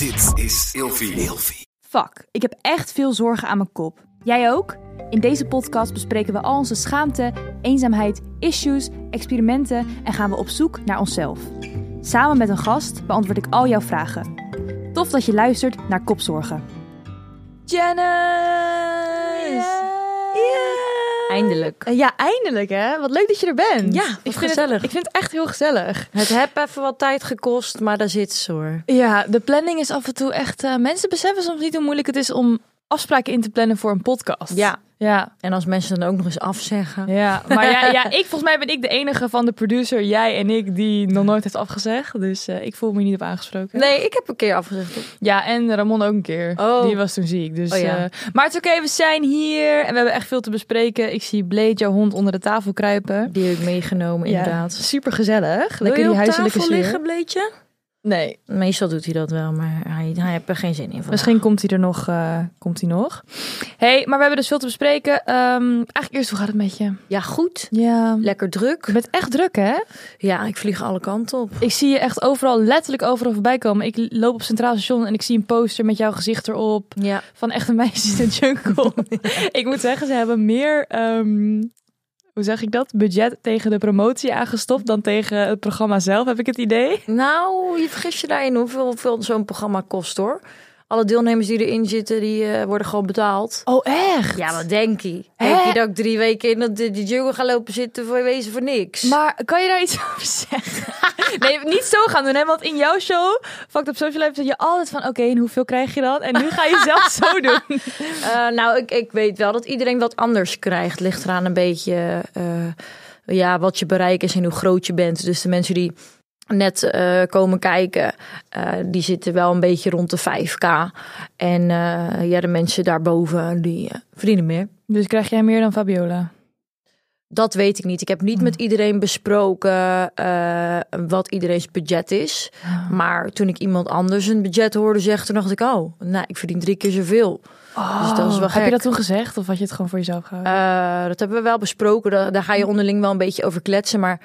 Dit is Ilfie. Fuck, ik heb echt veel zorgen aan mijn kop. Jij ook? In deze podcast bespreken we al onze schaamte, eenzaamheid, issues, experimenten en gaan we op zoek naar onszelf. Samen met een gast beantwoord ik al jouw vragen. Tof dat je luistert naar Kopzorgen. Janice! Eindelijk. Eh, Ja, eindelijk hè. Wat leuk dat je er bent. Ja, ik vind gezellig. Het, ik vind het echt heel gezellig. Het heb even wat tijd gekost, maar daar zit ze hoor. Ja, de planning is af en toe echt... eh, mensen beseffen soms niet hoe moeilijk het is om afspraken in te plannen voor een podcast. Ja. Ja, En als mensen dan ook nog eens afzeggen. Ja, maar ja, ja ik, volgens mij ben ik de enige van de producer, jij en ik, die nog nooit heeft afgezegd. Dus eh, ik voel me niet op aangesproken. Nee, ik heb een keer afgezegd. Ja, en Ramon ook een keer. Oh. Die was toen ziek. Dus, Oh ja. eh, maar het is oké, we zijn hier en we hebben echt veel te bespreken. Ik zie Blade, jouw hond, onder de tafel kruipen. Die heb ik meegenomen, inderdaad. super gezellig. Lekker je die huiselijke tafel sfeer. liggen, Bleetje? Nee, Meestal doet hij dat wel, maar hij, hij heeft er geen zin in vandaag. misschien komt hij er nog. eh, komt hij nog. hey, maar we hebben dus veel te bespreken. Ehm, eigenlijk eerst, hoe gaat het met je? Ja, goed. Ja, Lekker druk. je bent echt druk hè? Ja, ik vlieg alle kanten op. Ik zie je echt overal, letterlijk overal voorbij komen. Ik loop op Centraal Station en ik zie een poster met jouw gezicht erop. Ja. Van echte meisjes in de jungle. ik moet zeggen, ze hebben meer, ehm, hoe zeg ik dat? Budget tegen de promotie aangestopt dan tegen het programma zelf, heb ik het idee. Nou, je vergis je daarin hoeveel, hoeveel zo'n programma kost hoor. Alle deelnemers die erin zitten, die eh, worden gewoon betaald. Oh, echt? Ja, wat denk je? Denk je dat ik drie weken in dat de, de jungle ga lopen zitten voor wezen voor niks? Maar kan je daar iets over zeggen? nee, niet zo gaan doen, hè? Want in jouw show, Fucked Up Social Life, zeg je altijd van, oké, en hoeveel krijg je dan? En nu ga je zelf zo doen. Eh, nou, ik, ik weet wel dat iedereen wat anders krijgt. Ligt eraan een beetje eh, ja, wat je bereik is en hoe groot je bent. Dus de mensen die net eh, komen kijken, eh, die zitten wel een beetje rond de 5k. En eh, ja, de mensen daarboven, die verdienen meer. Dus krijg jij meer dan Fabiola? Dat weet ik niet. Ik heb niet met iedereen besproken wat iedereen's budget is. Maar toen ik iemand anders een budget hoorde zeggen, toen dacht ik, oh, nou, ik verdien drie keer zoveel. Dus dat is wel Heb je dat toen gezegd of had je het gewoon voor jezelf gehouden? Eh, dat hebben we wel besproken. Daar, daar ga je onderling wel een beetje over kletsen. Maar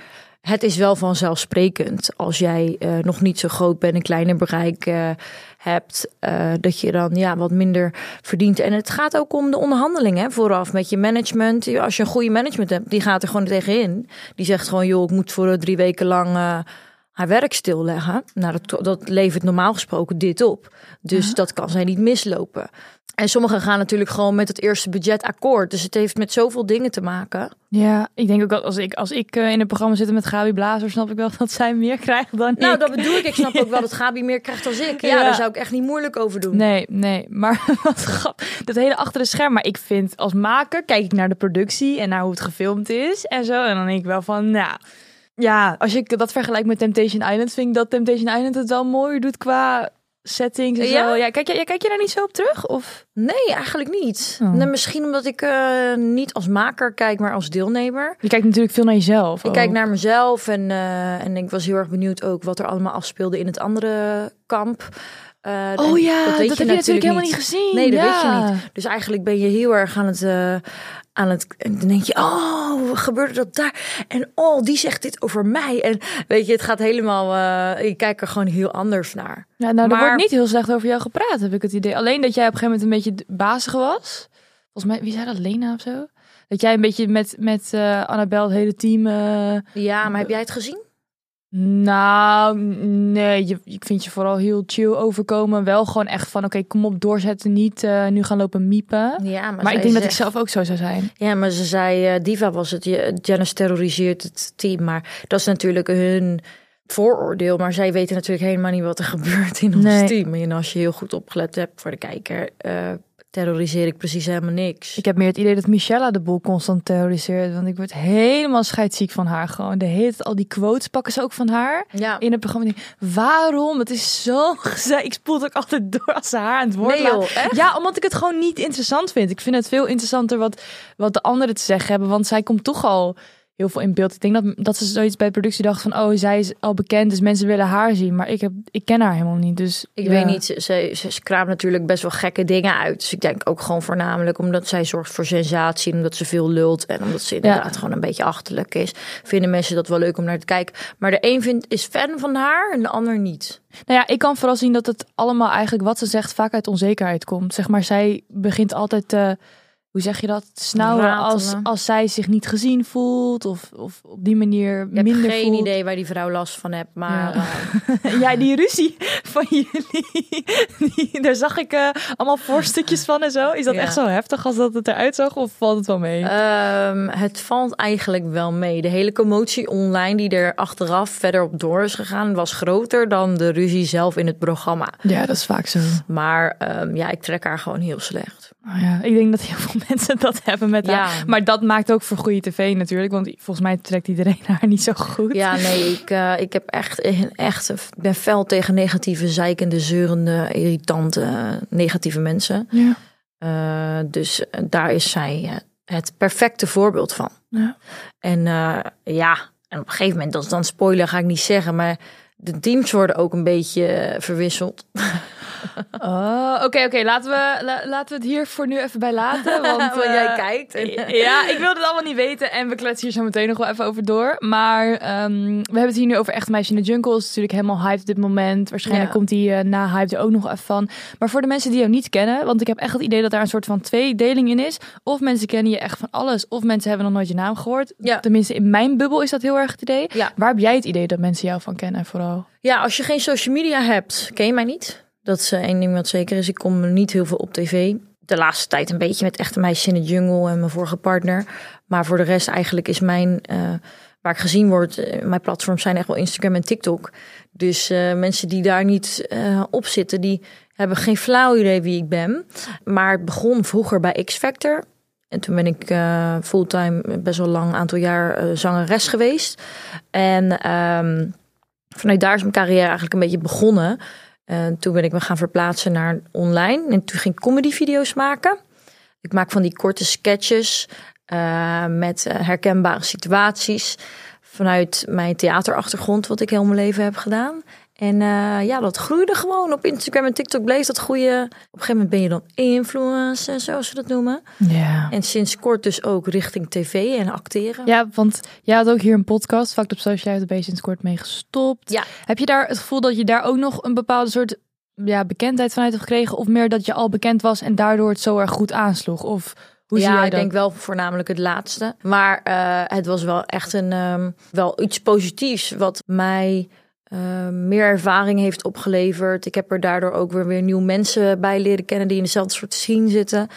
het is wel vanzelfsprekend als jij eh, nog niet zo groot bent, een kleiner bereik eh, hebt, eh, dat je dan ja, wat minder verdient. En het gaat ook om de onderhandeling hè, vooraf met je management. Als je een goede management hebt, die gaat er gewoon tegenin. Die zegt gewoon, joh, ik moet voor drie weken lang haar werk stilleggen. Nou, dat, dat levert normaal gesproken dit op. Dus dat kan zij niet mislopen. En sommigen gaan natuurlijk gewoon met het eerste budget akkoord. Dus het heeft met zoveel dingen te maken. Ja, ik denk ook dat als ik, als ik eh, in het programma zit met Gabi Blazer, snap ik wel dat zij meer krijgt dan Nou, ik. dat bedoel ik. Ik snap ook wel dat Gabi meer krijgt dan ik. Ja, Ja. daar zou ik echt niet moeilijk over doen. Nee, nee, maar wat. Dat hele achter de scherm. Maar ik vind als maker, kijk ik naar de productie en naar hoe het gefilmd is en zo. En dan denk ik wel van, nou, ja, als je dat vergelijkt met Temptation Island, vind ik dat Temptation Island het wel mooier doet qua settings en Ja? zo. Ja, kijk, je, ja, kijk je daar niet zo op terug? Of? Nee, eigenlijk niet. Oh. Nee, misschien omdat ik eh, niet als maker kijk, maar als deelnemer. Je kijkt natuurlijk veel naar jezelf. Ik kijk naar mezelf en, eh, en ik was heel erg benieuwd ook wat er allemaal afspeelde in het andere kamp. Eh, Oh ja, dat, weet heb je natuurlijk helemaal niet gezien. Nee, dat ja. weet je niet. Dus eigenlijk ben je heel erg aan het, aan het. En dan denk je, oh, gebeurde dat daar? En oh, die zegt dit over mij. En weet je, het gaat helemaal. eh je kijkt er gewoon heel anders naar. Ja, nou, er wordt niet heel slecht over jou gepraat, heb ik het idee. Alleen dat jij op een gegeven moment een beetje bazig was. Volgens mij, wie zei dat? Lena of zo? Dat jij een beetje met, met eh Annabel het hele team... eh, Ja, maar heb jij het gezien? Nou, nee, je, ik vind je vooral heel chill overkomen. Wel gewoon echt van, oké, kom op, doorzetten, niet eh, nu gaan lopen miepen. Ja, maar, ik denk dat ik zelf ook zo zou zijn. Ja, maar ze zei, eh, Diva was het, je- Janice terroriseert het team. Maar dat is natuurlijk hun vooroordeel. Maar zij weten natuurlijk helemaal niet wat er gebeurt in ons Nee. team. En als je heel goed opgelet hebt voor de kijker, eh, terroriseer ik precies helemaal niks. Ik heb meer het idee dat Michella de boel constant terroriseert. Want ik word helemaal scheidsziek van haar gewoon. De hele tijd al die quotes pakken ze ook van haar. Ja, In het programma. Waarom? Het is zo gezellig. Ik spoel het ook altijd door als ze haar aan het woord Nee, joh? Ja, omdat ik het gewoon niet interessant vind. Ik vind het veel interessanter wat, wat de anderen te zeggen hebben. Want zij komt toch al heel veel in beeld. Ik denk dat, dat ze zoiets bij de productie dacht van, oh, zij is al bekend, dus mensen willen haar zien. Maar ik, heb, ik ken haar helemaal niet, dus... Ik ja. weet niet, ze, ze, ze kraamt natuurlijk best wel gekke dingen uit. Dus ik denk ook gewoon voornamelijk omdat zij zorgt voor sensatie. en Omdat ze veel lult en omdat ze inderdaad gewoon een beetje achterlijk is. Vinden mensen dat wel leuk om naar te kijken. Maar de een vindt, is fan van haar en de ander niet. Nou ja, ik kan vooral zien dat het allemaal eigenlijk wat ze zegt vaak uit onzekerheid komt. Zeg maar, zij begint altijd te, hoe zeg je dat, snauwen als, Ratelen. als zij zich niet gezien voelt of, of op die manier Ik heb minder geen voelt. idee waar die vrouw last van hebt. Maar Ja. ja, die ruzie van jullie, die, daar zag ik eh, allemaal voorstukjes van en zo. Is dat Ja. echt zo heftig als dat het eruit zag of valt het wel mee? Ehm, het valt eigenlijk wel mee. De hele commotie online die er achteraf verder op door is gegaan, was groter dan de ruzie zelf in het programma. ja, dat is vaak zo. Maar ehm, ja, ik trek haar gewoon heel slecht. Nou ja, ik denk dat heel veel mensen dat hebben met haar. Ja. Maar dat maakt ook voor goede tv natuurlijk. Want volgens mij trekt iedereen haar niet zo goed. Ja, nee, ik, eh, ik heb echt, echt, ben fel tegen negatieve, zeikende, zeurende, irritante, negatieve mensen. Ja. Eh, dus eh, daar is zij eh, het perfecte voorbeeld van. Ja. En eh, ja, en op een gegeven moment, dat is dan spoiler, ga ik niet zeggen, maar de teams worden ook een beetje eh, verwisseld. Oh, oké, oké. Laten, we, la- laten we het hier voor nu even bij laten. Want, Want eh, jij kijkt. En, Ja, ik wil het allemaal niet weten en we kletsen hier zo meteen nog wel even over door. Maar ehm, we hebben het hier nu over Echt Meisje in de Jungle. is natuurlijk helemaal hype op dit moment. Waarschijnlijk Ja. komt die eh, na hype er ook nog even van. Maar voor de mensen die jou niet kennen, want ik heb echt het idee dat daar een soort van tweedeling in is. Of mensen kennen je echt van alles, of mensen hebben nog nooit je naam gehoord. Ja. Tenminste, in mijn bubbel is dat heel erg het idee. Ja. Waar heb jij het idee dat mensen jou van kennen vooral? Ja, als je geen social media hebt, ken je mij niet. Dat is eh, één ding wat zeker is. Ik kom niet heel veel op tv. De laatste tijd een beetje met echte meisjes in de jungle en mijn vorige partner. Maar voor de rest eigenlijk is mijn, eh, waar ik gezien word, eh, mijn platforms zijn echt wel Instagram en TikTok. Dus mensen die daar niet op zitten, die hebben geen flauw idee wie ik ben. Maar het begon vroeger bij X Factor. En toen ben ik fulltime best wel lang, aantal jaar zangeres geweest. En ehm, vanuit daar is mijn carrière eigenlijk een beetje begonnen. En toen ben ik me gaan verplaatsen naar online. En toen ging ik comedyvideo's maken. Ik maak van die korte sketches eh, met eh, herkenbare situaties. Vanuit mijn theaterachtergrond, wat ik heel mijn leven heb gedaan. En eh, ja, dat groeide gewoon op Instagram en TikTok bleef dat groeien. Op een gegeven moment ben je dan influencer, zoals ze dat noemen. Ja. En sinds kort dus ook richting tv en acteren. Ja, want jij had ook hier een podcast, Fact op Social, hebt er beetje sinds kort mee gestopt. Ja. Heb je daar het gevoel dat je daar ook nog een bepaalde soort ja, bekendheid vanuit hebt gekregen? Of meer dat je al bekend was en daardoor het zo erg goed aansloeg? Of hoe zie ja, ik denk wel voornamelijk het laatste. Maar eh, het was wel echt een, ehm, wel iets positiefs wat mij eh, meer ervaring heeft opgeleverd. Ik heb er daardoor ook weer, weer nieuwe mensen bij leren kennen die in dezelfde soort scene zitten.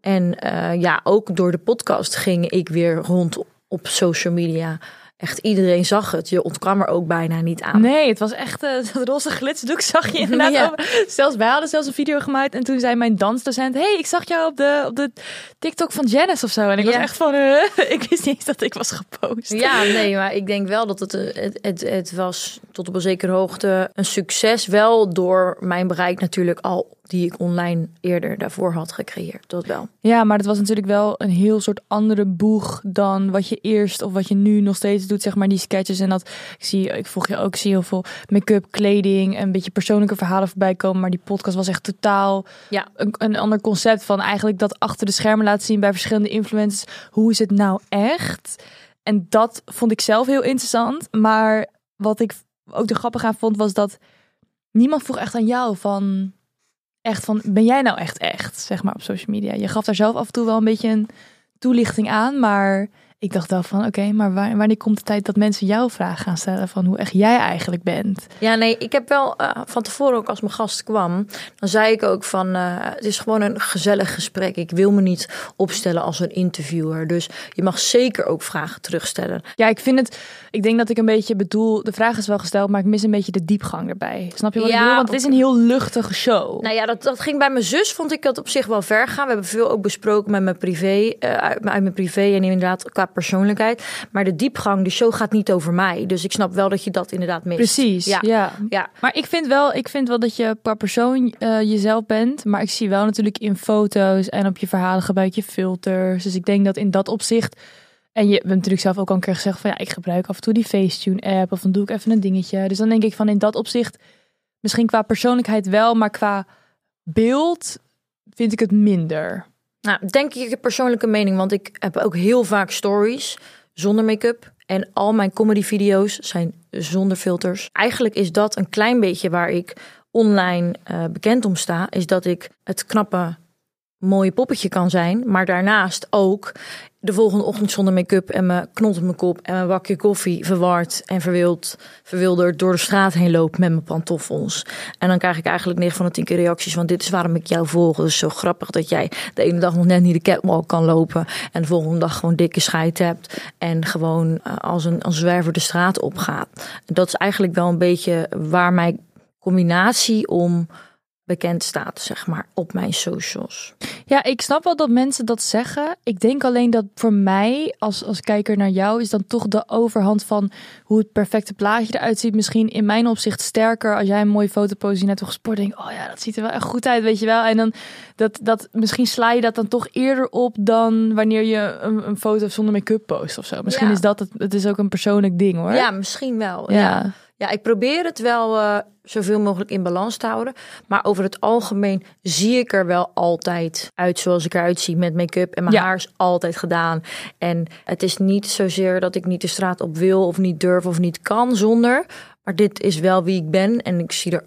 En eh, ja, ook door de podcast ging ik weer rond op social media. Echt iedereen zag het. Je ontkwam er ook bijna niet aan. Nee, het was echt eh, dat roze glitsdoek zag je inderdaad. Ja. Zelfs wij hadden zelfs een video gemaakt en toen zei mijn dansdocent: "Hey, ik zag jou op de op de TikTok van Janice of zo." En ik was echt van, ik wist niet eens dat ik was gepost. Ja, nee, maar ik denk wel dat het, eh, het, het, het was tot op een zekere hoogte een succes. Wel door mijn bereik natuurlijk al, die ik online eerder daarvoor had gecreëerd. Dat wel. Ja, maar het was natuurlijk wel een heel soort andere boeg dan wat je eerst of wat je nu nog steeds doet, zeg maar die sketches en dat ik zie, ik volg je ook, ik zie heel veel make-up, kleding, een beetje persoonlijke verhalen voorbij komen, maar die podcast was echt totaal Ja. een, een ander concept van eigenlijk dat achter de schermen laten zien bij verschillende influencers. Hoe is het nou echt? En dat vond ik zelf heel interessant, maar wat ik ook de grappig aan vond was dat niemand vroeg echt aan jou van echt van, ben jij nou echt echt, zeg maar, op social media? Je gaf daar zelf af en toe wel een beetje een toelichting aan, maar ik dacht wel van, oké, maar waar- wanneer komt de tijd dat mensen jou vragen gaan stellen van hoe echt jij eigenlijk bent? Ja, nee, ik heb wel eh, van tevoren ook als mijn gast kwam, dan zei ik ook van, eh, het is gewoon een gezellig gesprek. Ik wil me niet opstellen als een interviewer. Dus je mag zeker ook vragen terugstellen. Ja, ik vind het, ik denk dat ik een beetje bedoel, de vraag is wel gesteld, maar ik mis een beetje de diepgang erbij. Snap je wat ik Ja, bedoel? Want het is een heel luchtige show. Nou ja, dat, dat ging bij mijn zus, vond ik dat op zich wel ver gaan. We hebben veel ook besproken met mijn privé, eh, uit, uit mijn privé en inderdaad qua persoonlijkheid. Maar de diepgang, de show gaat niet over mij. Dus ik snap wel dat je dat inderdaad mist. Precies, Ja. ja. Ja. Maar ik vind wel, ik vind wel dat je per persoon eh, jezelf bent. Maar ik zie wel natuurlijk in foto's en op je verhalen gebruik je filters. Dus ik denk dat in dat opzicht En je hebt natuurlijk zelf ook al een keer gezegd van ja, ik gebruik af en toe die Facetune app of dan doe ik even een dingetje. Dus dan denk ik van in dat opzicht, misschien qua persoonlijkheid wel, maar qua beeld vind ik het minder. Nou, denk ik een persoonlijke mening, want ik heb ook heel vaak stories zonder make-up. En al mijn comedy video's zijn zonder filters. Eigenlijk is dat een klein beetje waar ik online uh, bekend om sta. Is dat ik het knappe mooie poppetje kan zijn. Maar daarnaast ook de volgende ochtend zonder make-up en mijn knot op mijn kop en mijn bakje koffie verward en verwild, verwilderd door de straat heen loop met mijn pantoffels. En dan krijg ik eigenlijk 9 van de 10 keer reacties van dit is waarom ik jou volg. Dus zo grappig dat jij de ene dag nog net niet de catwalk kan lopen en de volgende dag gewoon dikke scheid hebt en gewoon uh, als een als zwerver de straat opgaat. Dat is eigenlijk wel een beetje waar mijn combinatie om bekend staat, zeg maar, op mijn socials. Ja, ik snap wel dat mensen dat zeggen. Ik denk alleen dat voor mij, als, als kijker naar jou, is dan toch de overhand van hoe het perfecte plaatje eruit ziet. Misschien in mijn opzicht sterker als jij een mooie foto post net toch gesport. Denk, oh ja, dat ziet er wel echt goed uit, weet je wel. En dan dat, dat misschien sla je dat dan toch eerder op dan wanneer je een, een foto zonder make-up post of zo. Misschien is dat het, het is ook een persoonlijk ding hoor. Ja, misschien wel. ja. ja. Ja, ik probeer het wel uh, zoveel mogelijk in balans te houden. Maar over het algemeen zie ik er wel altijd uit zoals ik eruit zie met make-up. En mijn haar is altijd gedaan. En het is niet zozeer dat ik niet de straat op wil of niet durf of niet kan zonder. Maar dit is wel wie ik ben. En ik zie er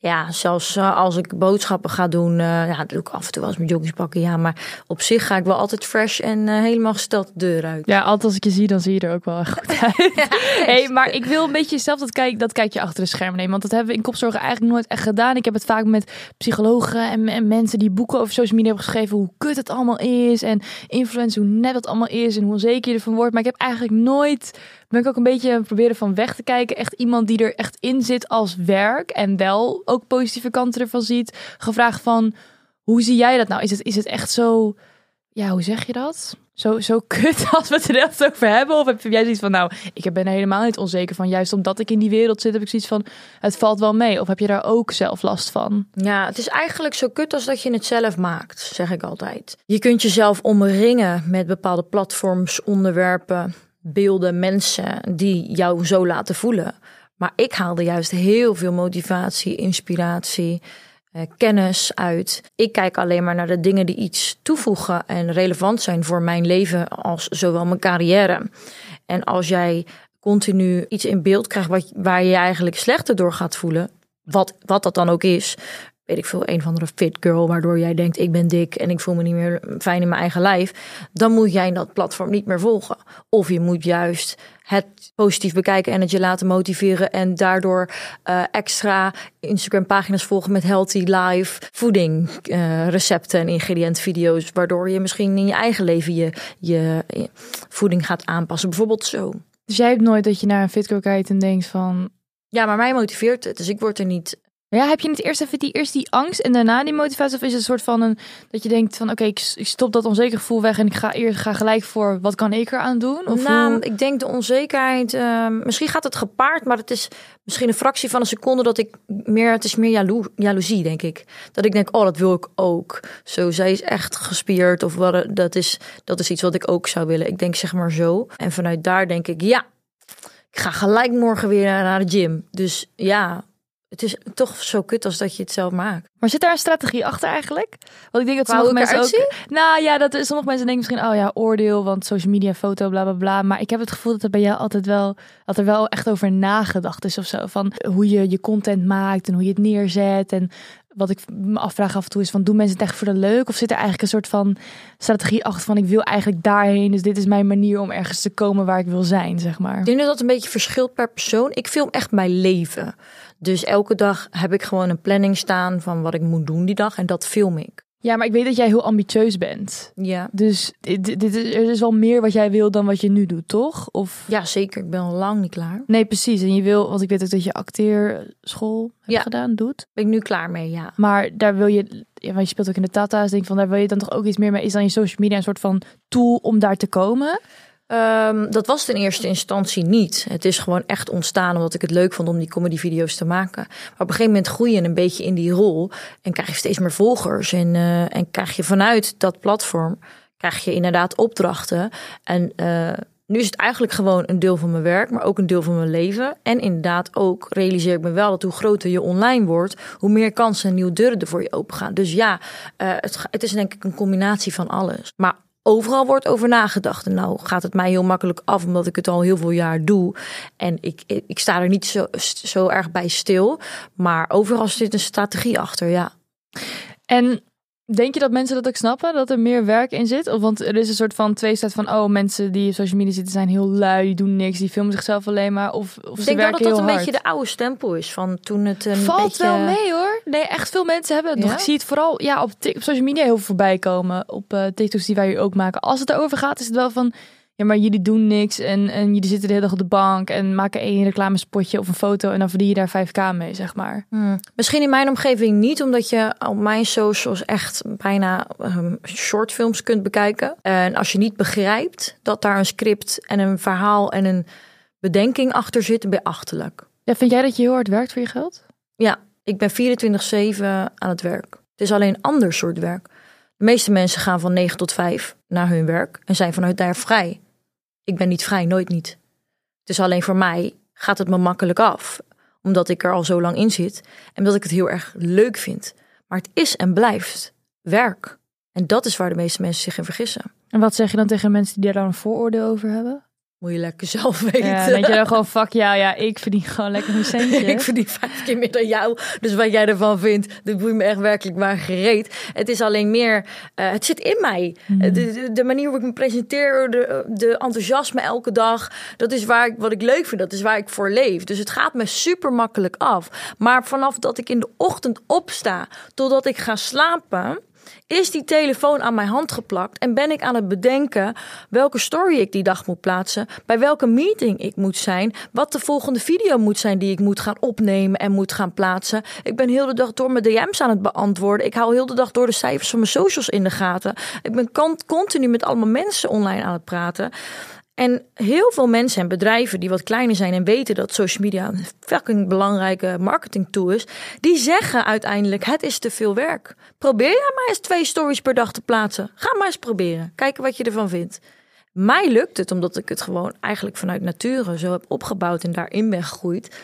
ja, zelfs uh, als ik boodschappen ga doen, uh, ja, dat doe ik af en toe wel eens mijn joggings pakken. Ja, maar op zich ga ik wel altijd fresh en uh, helemaal gesteld de deur uit. Ja, altijd als ik je zie, dan zie je er ook wel goed uit. ja, hey, maar ik wil een beetje zelf dat kijk, dat kijkje achter de schermen nemen. Want dat hebben we in kopzorgen eigenlijk nooit echt gedaan. Ik heb het vaak met psychologen en, en mensen die boeken over social media hebben geschreven. Hoe kut het allemaal is. En influencer, hoe net het allemaal is. En hoe onzeker je ervan wordt. Maar ik heb eigenlijk nooit ben ik ook een beetje proberen van weg te kijken. Echt iemand die er echt in zit als werk en wel ook positieve kanten ervan ziet. Gevraagd van, hoe zie jij dat nou? Is het, is het echt zo, ja, hoe zeg je dat? Zo, zo kut als we het er echt over hebben? Of heb jij zoiets van, nou, ik ben er helemaal niet onzeker van. Juist omdat ik in die wereld zit, heb ik zoiets van, het valt wel mee. Of heb je daar ook zelf last van? Ja, het is eigenlijk zo kut als dat je het zelf maakt, zeg ik altijd. Je kunt jezelf omringen met bepaalde platforms, onderwerpen, beelden, mensen die jou zo laten voelen. Maar ik haalde juist heel veel motivatie, inspiratie, eh, kennis uit. Ik kijk alleen maar naar de dingen die iets toevoegen en relevant zijn voor mijn leven als zowel mijn carrière. En als jij continu iets in beeld krijgt wat, waar je je eigenlijk slechter door gaat voelen, wat, wat dat dan ook is, weet ik veel, een van de fit girl, waardoor jij denkt ik ben dik en ik voel me niet meer fijn in mijn eigen lijf, dan moet jij dat platform niet meer volgen. Of je moet juist het positief bekijken en het je laten motiveren en daardoor uh, extra Instagram pagina's volgen met healthy life voeding uh, recepten en ingrediëntvideo's, waardoor je misschien in je eigen leven je, je, je voeding gaat aanpassen. Bijvoorbeeld zo. Dus jij hebt nooit dat je naar een fitgirl kijkt en denkt van ja, maar mij motiveert het. Dus ik word er niet ja, heb je niet eerst even die, eerst die angst en daarna die motivatie? Of is het een soort van een dat je denkt van oké, ik, ik, stop dat onzeker gevoel weg en ik ga eerst ga gelijk voor wat kan ik eraan doen? Of nou, ik denk de onzekerheid. Uh, misschien gaat het gepaard, maar het is misschien een fractie van een seconde dat ik meer. Het is meer jalo jaloezie, denk ik. Dat ik denk, oh, dat wil ik ook. Zo, zij is echt gespierd of wat. Dat is dat is iets wat ik ook zou willen. Ik denk zeg maar zo. En vanuit daar denk ik, ja, ik ga gelijk morgen weer naar de gym. Dus ja, het is toch zo kut als dat je het zelf maakt. Maar zit daar een strategie achter eigenlijk? Want ik denk dat sommige mensen ook. Nou ja, dat is sommige mensen denken misschien, oh ja, oordeel, want social media, foto, bla bla bla. Maar ik heb het gevoel dat er bij jou altijd wel, dat er wel echt over nagedacht is of zo. Van hoe je je content maakt en hoe je het neerzet. En wat ik me afvraag af en toe is van, doen mensen het echt voor de leuk? Of zit er eigenlijk een soort van strategie achter van, ik wil eigenlijk daarheen. Dus dit is mijn manier om ergens te komen waar ik wil zijn, zeg maar. Ik denk dat dat een beetje verschilt per persoon. Ik film echt mijn leven. Dus elke dag heb ik gewoon een planning staan van wat ik moet doen die dag en dat film ik. Ja, maar ik weet dat jij heel ambitieus bent. Ja. Dus dit, dit is, er is wel meer wat jij wil dan wat je nu doet, toch? Of... Ja, zeker. Ik ben al lang niet klaar. Nee, precies. En je wil, want ik weet ook dat je acteerschool hebt ja. gedaan, doet. Ben ik nu klaar mee, ja. Maar daar wil je, ja, want je speelt ook in de Tata's, denk van daar wil je dan toch ook iets meer mee. Is dan je social media een soort van tool om daar te komen? Um, dat was het in eerste instantie niet. Het is gewoon echt ontstaan omdat ik het leuk vond om die comedyvideo's te maken. Maar op een gegeven moment groei je een beetje in die rol en krijg je steeds meer volgers. En, uh, en krijg je vanuit dat platform krijg je inderdaad opdrachten. En uh, nu is het eigenlijk gewoon een deel van mijn werk, maar ook een deel van mijn leven. En inderdaad ook realiseer ik me wel dat hoe groter je online wordt, hoe meer kansen en nieuwe deuren er voor je open gaan. Dus ja, uh, het, het is denk ik een combinatie van alles. Maar overal wordt over nagedacht. En nou gaat het mij heel makkelijk af, omdat ik het al heel veel jaar doe. En ik, ik, sta er niet zo, zo erg bij stil. Maar overal zit een strategie achter, ja. En Denk je dat mensen dat ook snappen? Dat er meer werk in zit? Of, want er is een soort van twee staat van... oh, mensen die op social media zitten zijn heel lui, die doen niks, die filmen zichzelf alleen maar. Of, of ik denk dat dat een beetje de oude stempel is van toen het een Valt beetje... wel mee hoor. Nee, echt veel mensen hebben het nog. Ik zie het vooral ja, op, op social media heel veel voorbij komen. Op uh, TikToks die wij hier ook maken. Als het erover gaat, is het wel van ja, maar jullie doen niks en, en jullie zitten de hele dag op de bank en maken één reclamespotje of een foto en dan verdien je daar 5k mee, zeg maar. Hmm. Misschien in mijn omgeving niet, omdat je op mijn socials echt bijna um, shortfilms kunt bekijken. En als je niet begrijpt dat daar een script en een verhaal en een bedenking achter zit, ben je achterlijk. Ja, vind jij dat je heel hard werkt voor je geld? Ja, ik ben 24-7 aan het werk. Het is alleen een ander soort werk. De meeste mensen gaan van 9 tot 5 naar hun werk en zijn vanuit daar vrij. Ik ben niet vrij, nooit niet. Is alleen voor mij gaat het me makkelijk af, omdat ik er al zo lang in zit en omdat ik het heel erg leuk vind. Maar het is en blijft werk. En dat is waar de meeste mensen zich in vergissen. En wat zeg je dan tegen mensen die daar dan een vooroordeel over hebben? Moet je lekker zelf weten. Ja, denk je dan gewoon, fuck ja, ja, ik verdien gewoon lekker een centje. ik verdien vijf keer meer dan jou. Dus wat jij ervan vindt, dat boeit me echt werkelijk maar gereed. Het is alleen meer, uh, het zit in mij. Mm. De, de, de, manier waarop ik me presenteer, de, de enthousiasme elke dag. Dat is waar ik, wat ik leuk vind, dat is waar ik voor leef. Dus het gaat me super makkelijk af. Maar vanaf dat ik in de ochtend opsta, totdat ik ga slapen is die telefoon aan mijn hand geplakt en ben ik aan het bedenken welke story ik die dag moet plaatsen, bij welke meeting ik moet zijn, wat de volgende video moet zijn die ik moet gaan opnemen en moet gaan plaatsen. Ik ben heel de dag door mijn DM's aan het beantwoorden. Ik hou heel de dag door de cijfers van mijn socials in de gaten. Ik ben continu met allemaal mensen online aan het praten. En heel veel mensen en bedrijven die wat kleiner zijn en weten dat social media een fucking belangrijke marketing tool is, die zeggen uiteindelijk: het is te veel werk. Probeer jij maar eens twee stories per dag te plaatsen. Ga maar eens proberen. Kijken wat je ervan vindt. Mij lukt het omdat ik het gewoon eigenlijk vanuit nature zo heb opgebouwd en daarin ben gegroeid.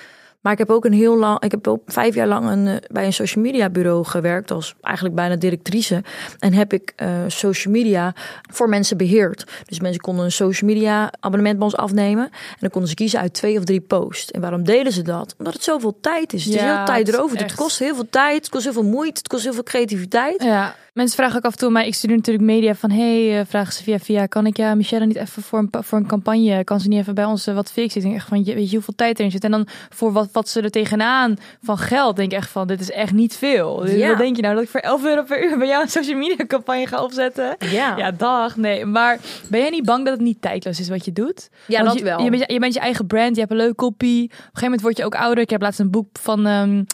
Maar ik heb ook een heel lang, ik heb ook vijf jaar lang een, eh, bij een social media bureau gewerkt als eigenlijk bijna directrice. En heb ik uh, social media voor mensen beheerd. Dus mensen konden een social media abonnement bij ons afnemen. En dan konden ze kiezen uit twee of drie posts. En waarom deden ze dat? Omdat het zoveel tijd is. Het ja, is heel tijd erover. Het kost heel veel tijd, het kost heel veel moeite, het kost heel veel creativiteit. Ja. Mensen vragen ook af en toe, maar ik studeer natuurlijk media van, hey, uh, vragen ze via via, kan ik ja Michelle niet even voor een, voor een campagne, kan ze niet even bij ons uh, wat fixen? Ik denk echt van, weet je hoeveel tijd erin zit? En dan voor wat, wat ze er tegenaan van geld, denk ik echt van, dit is echt niet veel. Dus ja. Wat denk je nou, dat ik voor 11 euro per uur bij jou een social media campagne ga opzetten? Ja. Ja, dag, nee. Maar ben jij niet bang dat het niet tijdloos is wat je doet? Ja, Want dat je, wel. Je bent, je bent je eigen brand, je hebt een leuke kopie. Op een gegeven moment word je ook ouder. Ik heb laatst een boek van um,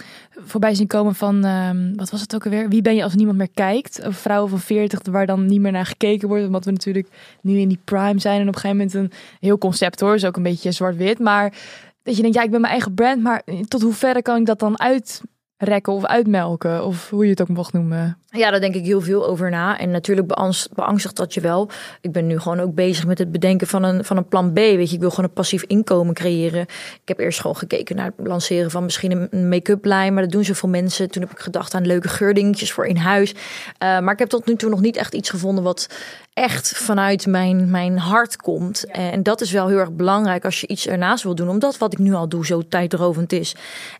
voorbij zien komen van, um, wat was het ook alweer? Wie ben je als niemand meer kijkt? Vrouwen van 40 waar dan niet meer naar gekeken wordt. Omdat we natuurlijk nu in die prime zijn. En op een gegeven moment een heel concept hoor. Is ook een beetje zwart-wit. Maar dat je denkt, ja, ik ben mijn eigen brand. Maar tot hoeverre kan ik dat dan uitrekken of uitmelken? Of hoe je het ook mocht noemen. Ja, daar denk ik heel veel over na. En natuurlijk beangst, beangstigt dat je wel. Ik ben nu gewoon ook bezig met het bedenken van een, van een plan B. Weet je, ik wil gewoon een passief inkomen creëren. Ik heb eerst gewoon gekeken naar het lanceren van misschien een make-up lijn. Maar dat doen zoveel mensen. Toen heb ik gedacht aan leuke geurdingetjes voor in huis. Uh, maar ik heb tot nu toe nog niet echt iets gevonden wat echt vanuit mijn, mijn hart komt. En dat is wel heel erg belangrijk als je iets ernaast wil doen. Omdat wat ik nu al doe zo tijdrovend is.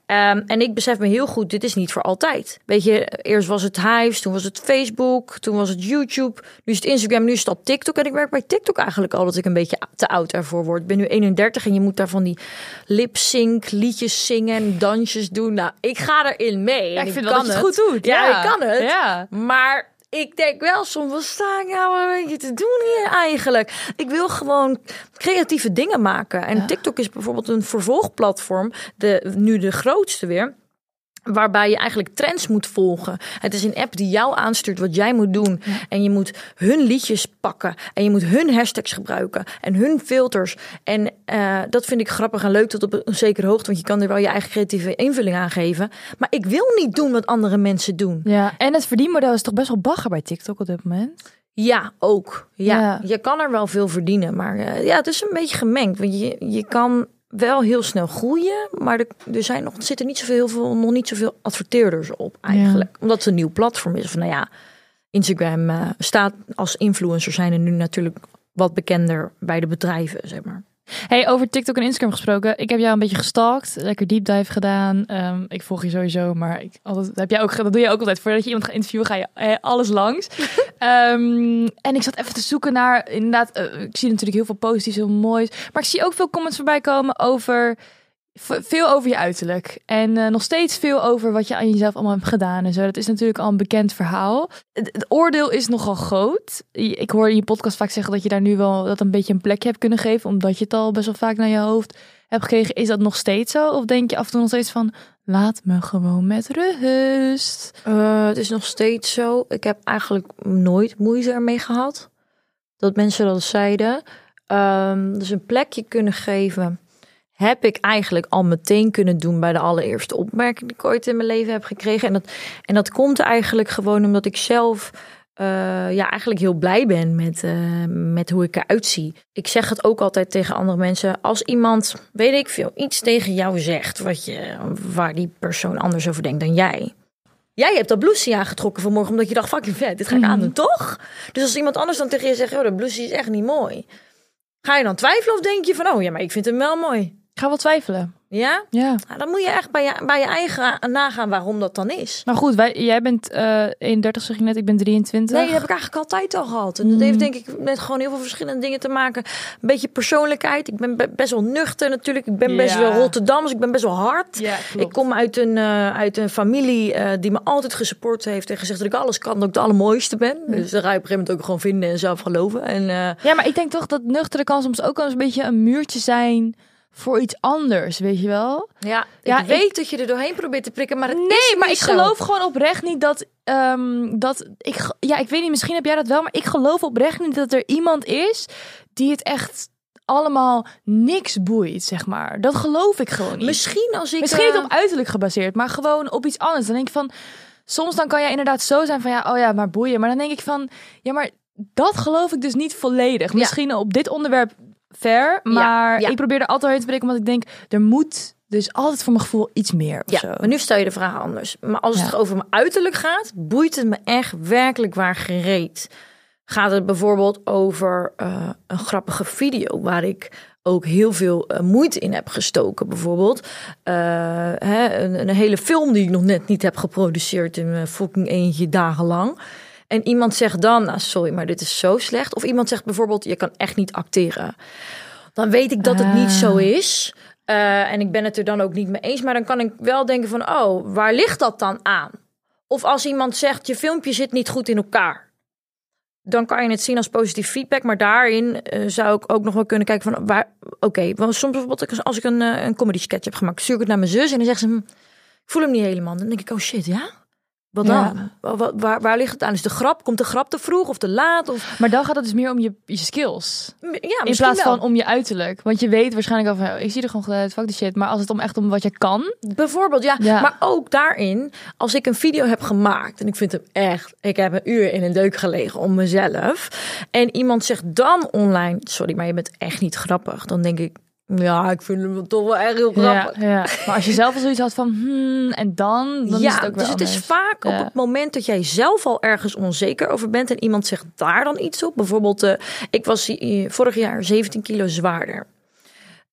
Um, en ik besef me heel goed, dit is niet voor altijd. Weet je, eerst was het Hives, toen was het Facebook, toen was het YouTube. Nu is het Instagram, nu is het TikTok. En ik werk bij TikTok eigenlijk al dat ik een beetje te oud ervoor word. Ik ben nu 31 en je moet daar van die lip sync liedjes zingen en dansjes doen. Nou, ik ga erin mee. Ja, ik vind ik wel kan dat je het het goed doet. Ja, Ja. ik kan het. Ja. Maar ik denk wel soms, wat sta ik nou een beetje te doen hier eigenlijk? Ik wil gewoon creatieve dingen maken. En Ja. TikTok is bijvoorbeeld een vervolgplatform, de, nu de grootste weer. Waarbij je eigenlijk trends moet volgen. Het is een app die jou aanstuurt wat jij moet doen. En je moet hun liedjes pakken. En je moet hun hashtags gebruiken. En hun filters. En uh, dat vind ik grappig en leuk tot op een zekere hoogte. Want je kan er wel je eigen creatieve invulling aan geven. Maar ik wil niet doen wat andere mensen doen. Ja, en het verdienmodel is toch best wel bagger bij TikTok op dit moment? Ja, ook. Ja, Ja. je kan er wel veel verdienen, maar eh, ja, het is een beetje gemengd. Want je, je kan wel heel snel groeien, maar er, er zijn nog, er zitten niet zoveel, heel veel, nog niet zoveel adverteerders op eigenlijk. Omdat het een nieuw platform is. Of nou ja, Instagram eh, staat als influencer zijn er nu natuurlijk wat bekender bij de bedrijven, zeg maar. Hey, over TikTok en Instagram gesproken. Ik heb jou een beetje gestalkt. Lekker deep dive gedaan. Ehm, ik volg je sowieso, maar ik, altijd, dat, heb jij ook, dat doe je ook altijd. Voordat je iemand gaat interviewen, ga je eh, alles langs. Ehm, en ik zat even te zoeken naar, inderdaad, eh, ik zie natuurlijk heel veel positiefs, heel moois. Maar ik zie ook veel comments voorbij komen over, veel over je uiterlijk. En eh, nog steeds veel over wat je aan jezelf allemaal hebt gedaan en zo. Dat is natuurlijk al een bekend verhaal. Het, oordeel is nogal groot. Ik hoor in je podcast vaak zeggen dat je daar nu wel dat een beetje een plekje hebt kunnen geven, omdat je het al best wel vaak naar je hoofd hebt gekregen. Is dat nog steeds zo? Of denk je af en toe nog steeds van, laat me gewoon met rust? Eh, het is nog steeds zo. Ik heb eigenlijk nooit moeite ermee gehad. Dat mensen dat zeiden. Ehm, dus een plekje kunnen geven. Heb ik eigenlijk al meteen kunnen doen bij de allereerste opmerking die ik ooit in mijn leven heb gekregen. En dat, en dat komt eigenlijk gewoon omdat ik zelf eh, ja, eigenlijk heel blij ben met, eh, met hoe ik eruit zie. Ik zeg het ook altijd tegen andere mensen. Als iemand, weet ik veel, iets tegen jou zegt wat je, waar die persoon anders over denkt dan jij. Jij hebt dat blouseje aangetrokken vanmorgen omdat je dacht, fucking vet, dit ga ik aandoen, toch? Dus als iemand anders dan tegen je zegt, oh, dat blouseje is echt niet mooi. Ga je dan twijfelen of denk je van, oh ja, maar ik vind hem wel mooi? Ik ga wel twijfelen. Ja? Ja. Nou, dan moet je echt bij je, bij je eigen nagaan waarom dat dan is. Maar goed, wij, jij bent eh 31, zeg je net. Ik ben 23. Nee, dat heb ik eigenlijk altijd al gehad. En dat heeft denk ik met gewoon heel veel verschillende dingen te maken. Een beetje persoonlijkheid. Ik ben be- best wel nuchter natuurlijk. Ik ben best Ja. wel Rotterdams. Ik ben best wel hard. Ja, Ik kom uit een, eh, uit een familie eh, die me altijd gesupport heeft en gezegd dat ik alles kan, dat ik de allermooiste ben. Dus daar ga je op een gegeven moment ook gewoon vinden en zelf geloven. En Ja, maar ik denk toch dat nuchtere kan soms ook wel eens een beetje een muurtje zijn voor iets anders, weet je wel? ja, Ja, ik weet dat je er doorheen probeert te prikken, maar het is Nee, maar ik zo. geloof gewoon oprecht niet dat, ehm, dat ik, ja, ik weet niet, misschien heb jij dat wel, maar ik geloof oprecht niet dat er iemand is die het echt allemaal niks boeit, zeg maar. Dat geloof ik gewoon niet. Misschien als ik Misschien eh, niet op uiterlijk gebaseerd, maar gewoon op iets anders. Dan denk ik van, soms dan kan jij inderdaad zo zijn van, ja, oh ja, maar boeien. Maar dan denk ik van, ja, maar dat geloof ik dus niet volledig. Misschien op dit onderwerp ver, maar ja. ik probeer er altijd doorheen te breken, omdat ik denk, er moet dus altijd voor mijn gevoel iets meer of Ja, zo. maar nu stel je de vraag anders. Maar als Ja. het over mijn uiterlijk gaat, boeit het me echt werkelijk waar gereed. Gaat het bijvoorbeeld over eh, een grappige video waar ik ook heel veel eh, moeite in heb gestoken, bijvoorbeeld. Eh, hè, een, een hele film die ik nog net niet heb geproduceerd in mijn fucking eentje dagenlang. En iemand zegt dan, nou sorry, maar dit is zo slecht. Of iemand zegt bijvoorbeeld, je kan echt niet acteren. Dan weet ik dat het niet zo is. Eh, en ik ben het er dan ook niet mee eens. Maar dan kan ik wel denken van, oh, waar ligt dat dan aan? Of als iemand zegt, je filmpje zit niet goed in elkaar. Dan kan je het zien als positief feedback. Maar daarin eh, zou ik ook nog wel kunnen kijken van, waar, oké. want soms bijvoorbeeld als ik een, eh, een comedy sketch heb gemaakt, stuur ik het naar mijn zus en dan zegt ze, hm, ik voel hem niet helemaal. Dan denk ik, oh shit, ja? Wat dan? Wa- wa- Waar, waar ligt het aan? Is de grap, komt de grap te vroeg of te laat? Of, Maar dan gaat het dus meer om je, je skills. ja, In plaats wel. van om je uiterlijk. Want je weet waarschijnlijk al van, oh, ik zie er gewoon uit, fuck die shit. Maar als het om echt om wat je kan. Bijvoorbeeld, ja. Ja. Maar ook daarin, als ik een video heb gemaakt en ik vind hem echt, ik heb een uur in een deuk gelegen om mezelf. En iemand zegt dan online, sorry, maar je bent echt niet grappig. Dan denk ik, ja, ik vind hem toch wel erg heel grappig. ja. Maar als je zelf al zoiets had van, hmm, en dan, dan ja, is het ook weer dus het is vaak op het moment dat jij zelf al ergens onzeker over bent en iemand zegt daar dan iets op. Bijvoorbeeld, eh, ik was vorig jaar 17 kilo zwaarder.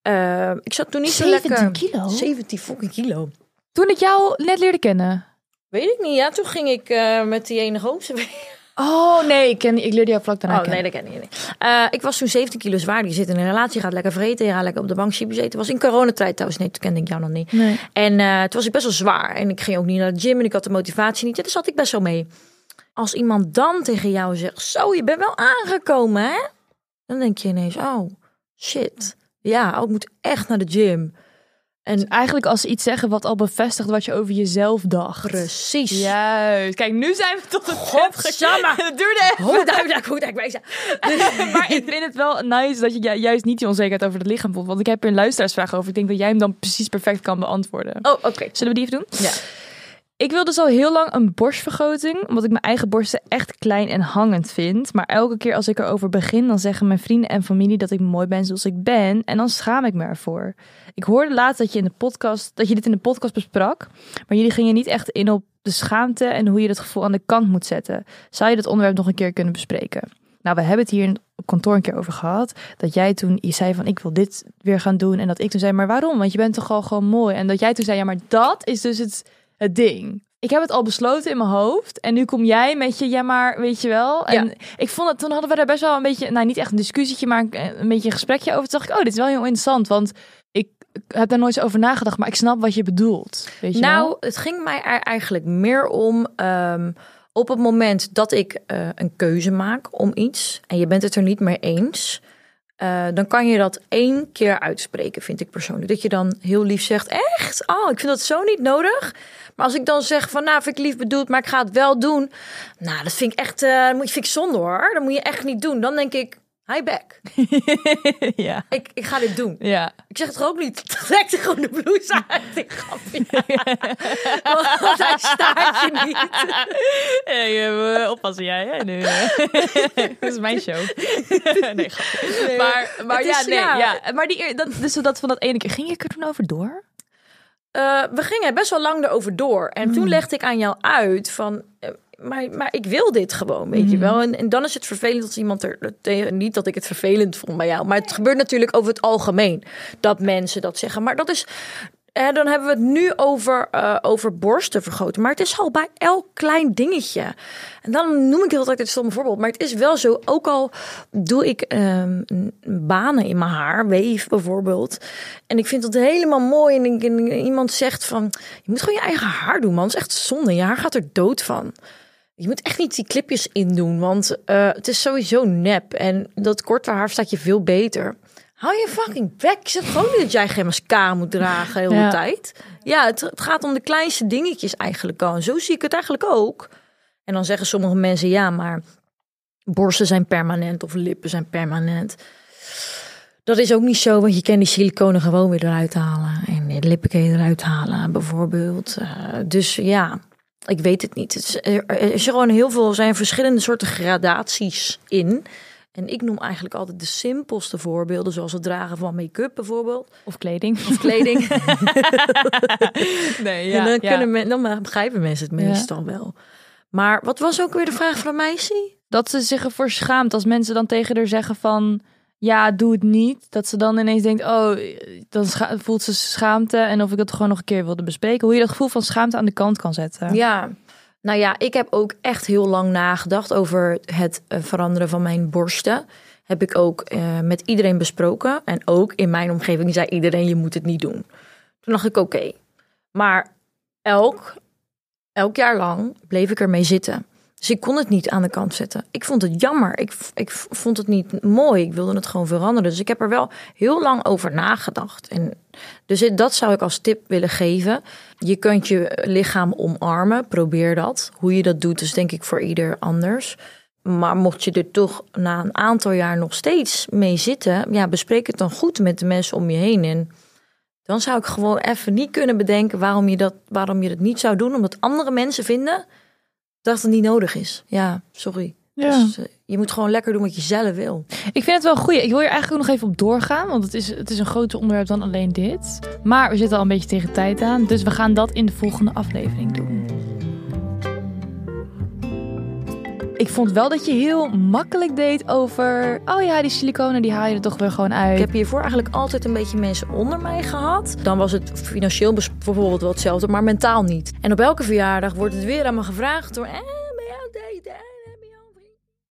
Eh, ik zat toen niet zo 17 lekker. kilo? 17 fucking kilo. Toen ik jou net leerde kennen. Weet ik niet. Ja, toen ging ik eh, met die ene gozer Oh nee, ik, ken, ik leerde jou vlak daarna Oh nee, dat ken ik niet. Eh, ik was toen 17 kilo zwaar. Je zit in een relatie, gaat lekker vreten. Je gaat lekker op de bank chips eten. Het was in coronatijd trouwens. Nee, toen kende ik jou nog niet. Nee. En eh, toen was ik best wel zwaar. En ik ging ook niet naar de gym en ik had de motivatie niet. Ja, daar zat ik best wel mee. Als iemand dan tegen jou zegt, zo, je bent wel aangekomen, hè? Dan denk je ineens, oh, shit. Ja, oh, ik moet echt naar de gym. En Eigenlijk als ze iets zeggen wat al bevestigt wat je over jezelf dacht. precies. Juist. Kijk, nu zijn we tot het Godsamme. Het duurde even. Hoe duidelijk, hoe duidelijk maar ik vind het wel nice dat je ju- juist niet die onzekerheid over het lichaam voelt. Want ik heb er een luisteraarsvraag over. Ik denk dat jij hem dan precies perfect kan beantwoorden. Oh, oké. Zullen we die even doen? Ja. Ik wil dus al heel lang een borstvergroting, omdat ik mijn eigen borsten echt klein en hangend vind. Maar elke keer als ik erover begin, dan zeggen mijn vrienden en familie dat ik mooi ben zoals ik ben. En dan schaam ik me ervoor. Ik hoorde laatst dat je in de podcast, dat je dit in de podcast besprak, maar jullie gingen niet echt in op de schaamte en hoe je dat gevoel aan de kant moet zetten. Zou je dat onderwerp nog een keer kunnen bespreken? Nou, we hebben het hier op kantoor een keer over gehad. Dat jij toen je zei van ik wil dit weer gaan doen. En dat ik toen zei, maar waarom? Want je bent toch al gewoon mooi. En dat jij toen zei, ja, maar dat is dus het, het ding. Ik heb het al besloten in mijn hoofd. En nu kom jij met je, ja, maar weet je wel. En Ja. ik vond het, toen hadden we daar best wel een beetje, nou niet echt een discussietje, maar een, een beetje een gesprekje over. Toen dacht ik, oh, dit is wel heel interessant. Want ik heb daar nooit zo over nagedacht, maar ik snap wat je bedoelt. Weet je Nou, wel? het ging mij er eigenlijk meer om. ehm, op het moment dat ik eh, een keuze maak om iets en je bent het er niet mee eens, eh, dan kan je dat één keer uitspreken, vind ik persoonlijk. Dat je dan heel lief zegt: Echt? Oh, ik vind dat zo niet nodig. Maar als ik dan zeg van, nou, vind ik lief bedoeld, maar ik ga het wel doen. Nou, dat vind ik echt, eh moet je vind ik zonde hoor. Dat moet je echt niet doen. Dan denk ik, hi back. ja. Ik, ik ga dit doen. Ja. Ik zeg het ook niet. Trek gewoon de blouse uit. Ik grapje. Want hij staat je niet. Hey, uh, oppassen jij, hè? Nu, dat is mijn show. nee, grapje. Maar, maar ja, is- nee, ja. ja. Maar die, dat, dus dat van dat ene keer, ging je er toen over door? Eh, we gingen best wel lang erover door. En toen legde ik aan jou uit van... eh, maar, maar ik wil dit gewoon, weet je wel. En, en dan is het vervelend als iemand er... tegen- Niet dat ik het vervelend vond bij jou. Maar het gebeurt natuurlijk over het algemeen. Dat mensen dat zeggen. Maar dat is... dan hebben we het nu over, eh, over borsten vergroten. Maar het is al bij elk klein dingetje. En dan noem ik het altijd het stomme voorbeeld. Maar het is wel zo, ook al doe ik ehm, banen in mijn haar, weef bijvoorbeeld. En ik vind dat helemaal mooi. En, ik- en iemand zegt van, je moet gewoon je eigen haar doen, man. Dat is echt zonde. Je haar gaat er dood van. Je moet echt niet die clipjes indoen, want eh, het is sowieso nep. En dat korte haar staat je veel beter. Hou je fucking bek. Ik zeg gewoon niet dat jij geen mascara moet dragen de hele Ja. tijd. Ja, het, het gaat om de kleinste dingetjes eigenlijk al. En zo zie ik het eigenlijk ook. En dan zeggen sommige mensen, ja, maar borsten zijn permanent of lippen zijn permanent. Dat is ook niet zo, want je kan die siliconen gewoon weer eruit halen. En de lippen kan je eruit halen, bijvoorbeeld. Eh, dus ja, ik weet het niet. Het is, er, is gewoon heel veel, er zijn verschillende soorten gradaties in. En ik noem eigenlijk altijd de simpelste voorbeelden, zoals het dragen van make-up bijvoorbeeld. Of kleding? Of kleding. nee, en dan, kunnen men, dan begrijpen mensen het meestal wel. Maar wat was ook weer de vraag van meisje? Dat ze zich ervoor schaamt als mensen dan tegen haar zeggen van... Ja, doe het niet. Dat ze dan ineens denkt, oh, dan voelt ze schaamte. En of ik dat gewoon nog een keer wilde bespreken. Hoe je dat gevoel van schaamte aan de kant kan zetten. Ja, nou ja, ik heb ook echt heel lang nagedacht over het eh, veranderen van mijn borsten. Heb ik ook eh, met iedereen besproken. En ook in mijn omgeving zei iedereen, je moet het niet doen. Toen dacht ik, oké. Maar elk, elk jaar lang bleef ik ermee zitten. Dus ik kon het niet aan de kant zetten. Ik vond het jammer. Ik, ik vond het niet mooi. Ik wilde het gewoon veranderen. Dus ik heb er wel heel lang over nagedacht. En dus dat zou ik als tip willen geven. Je kunt je lichaam omarmen. Probeer dat. Hoe je dat doet is denk ik voor ieder anders. Maar mocht je er toch na een aantal jaar nog steeds mee zitten... ja, bespreek het dan goed met de mensen om je heen. En dan zou ik gewoon even niet kunnen bedenken... waarom je dat, waarom je dat niet zou doen. Omdat andere mensen vinden dat het niet nodig is. Ja, sorry. Ja. Dus, eh, je moet gewoon lekker doen wat je zelf wil. Ik vind het wel goed. Ik wil hier eigenlijk ook nog even op doorgaan. Want het is, het is een groter onderwerp dan alleen dit. Maar we zitten al een beetje tegen tijd aan. Dus we gaan dat in de volgende aflevering doen. Ik vond wel dat je heel makkelijk deed over... Oh ja, die siliconen die haal je er toch weer gewoon uit. Ik heb hiervoor eigenlijk altijd een beetje mensen onder mij gehad. Dan was het financieel bijvoorbeeld wel hetzelfde, maar mentaal niet. En op elke verjaardag wordt het weer aan me gevraagd door... Eh, ben jij ook?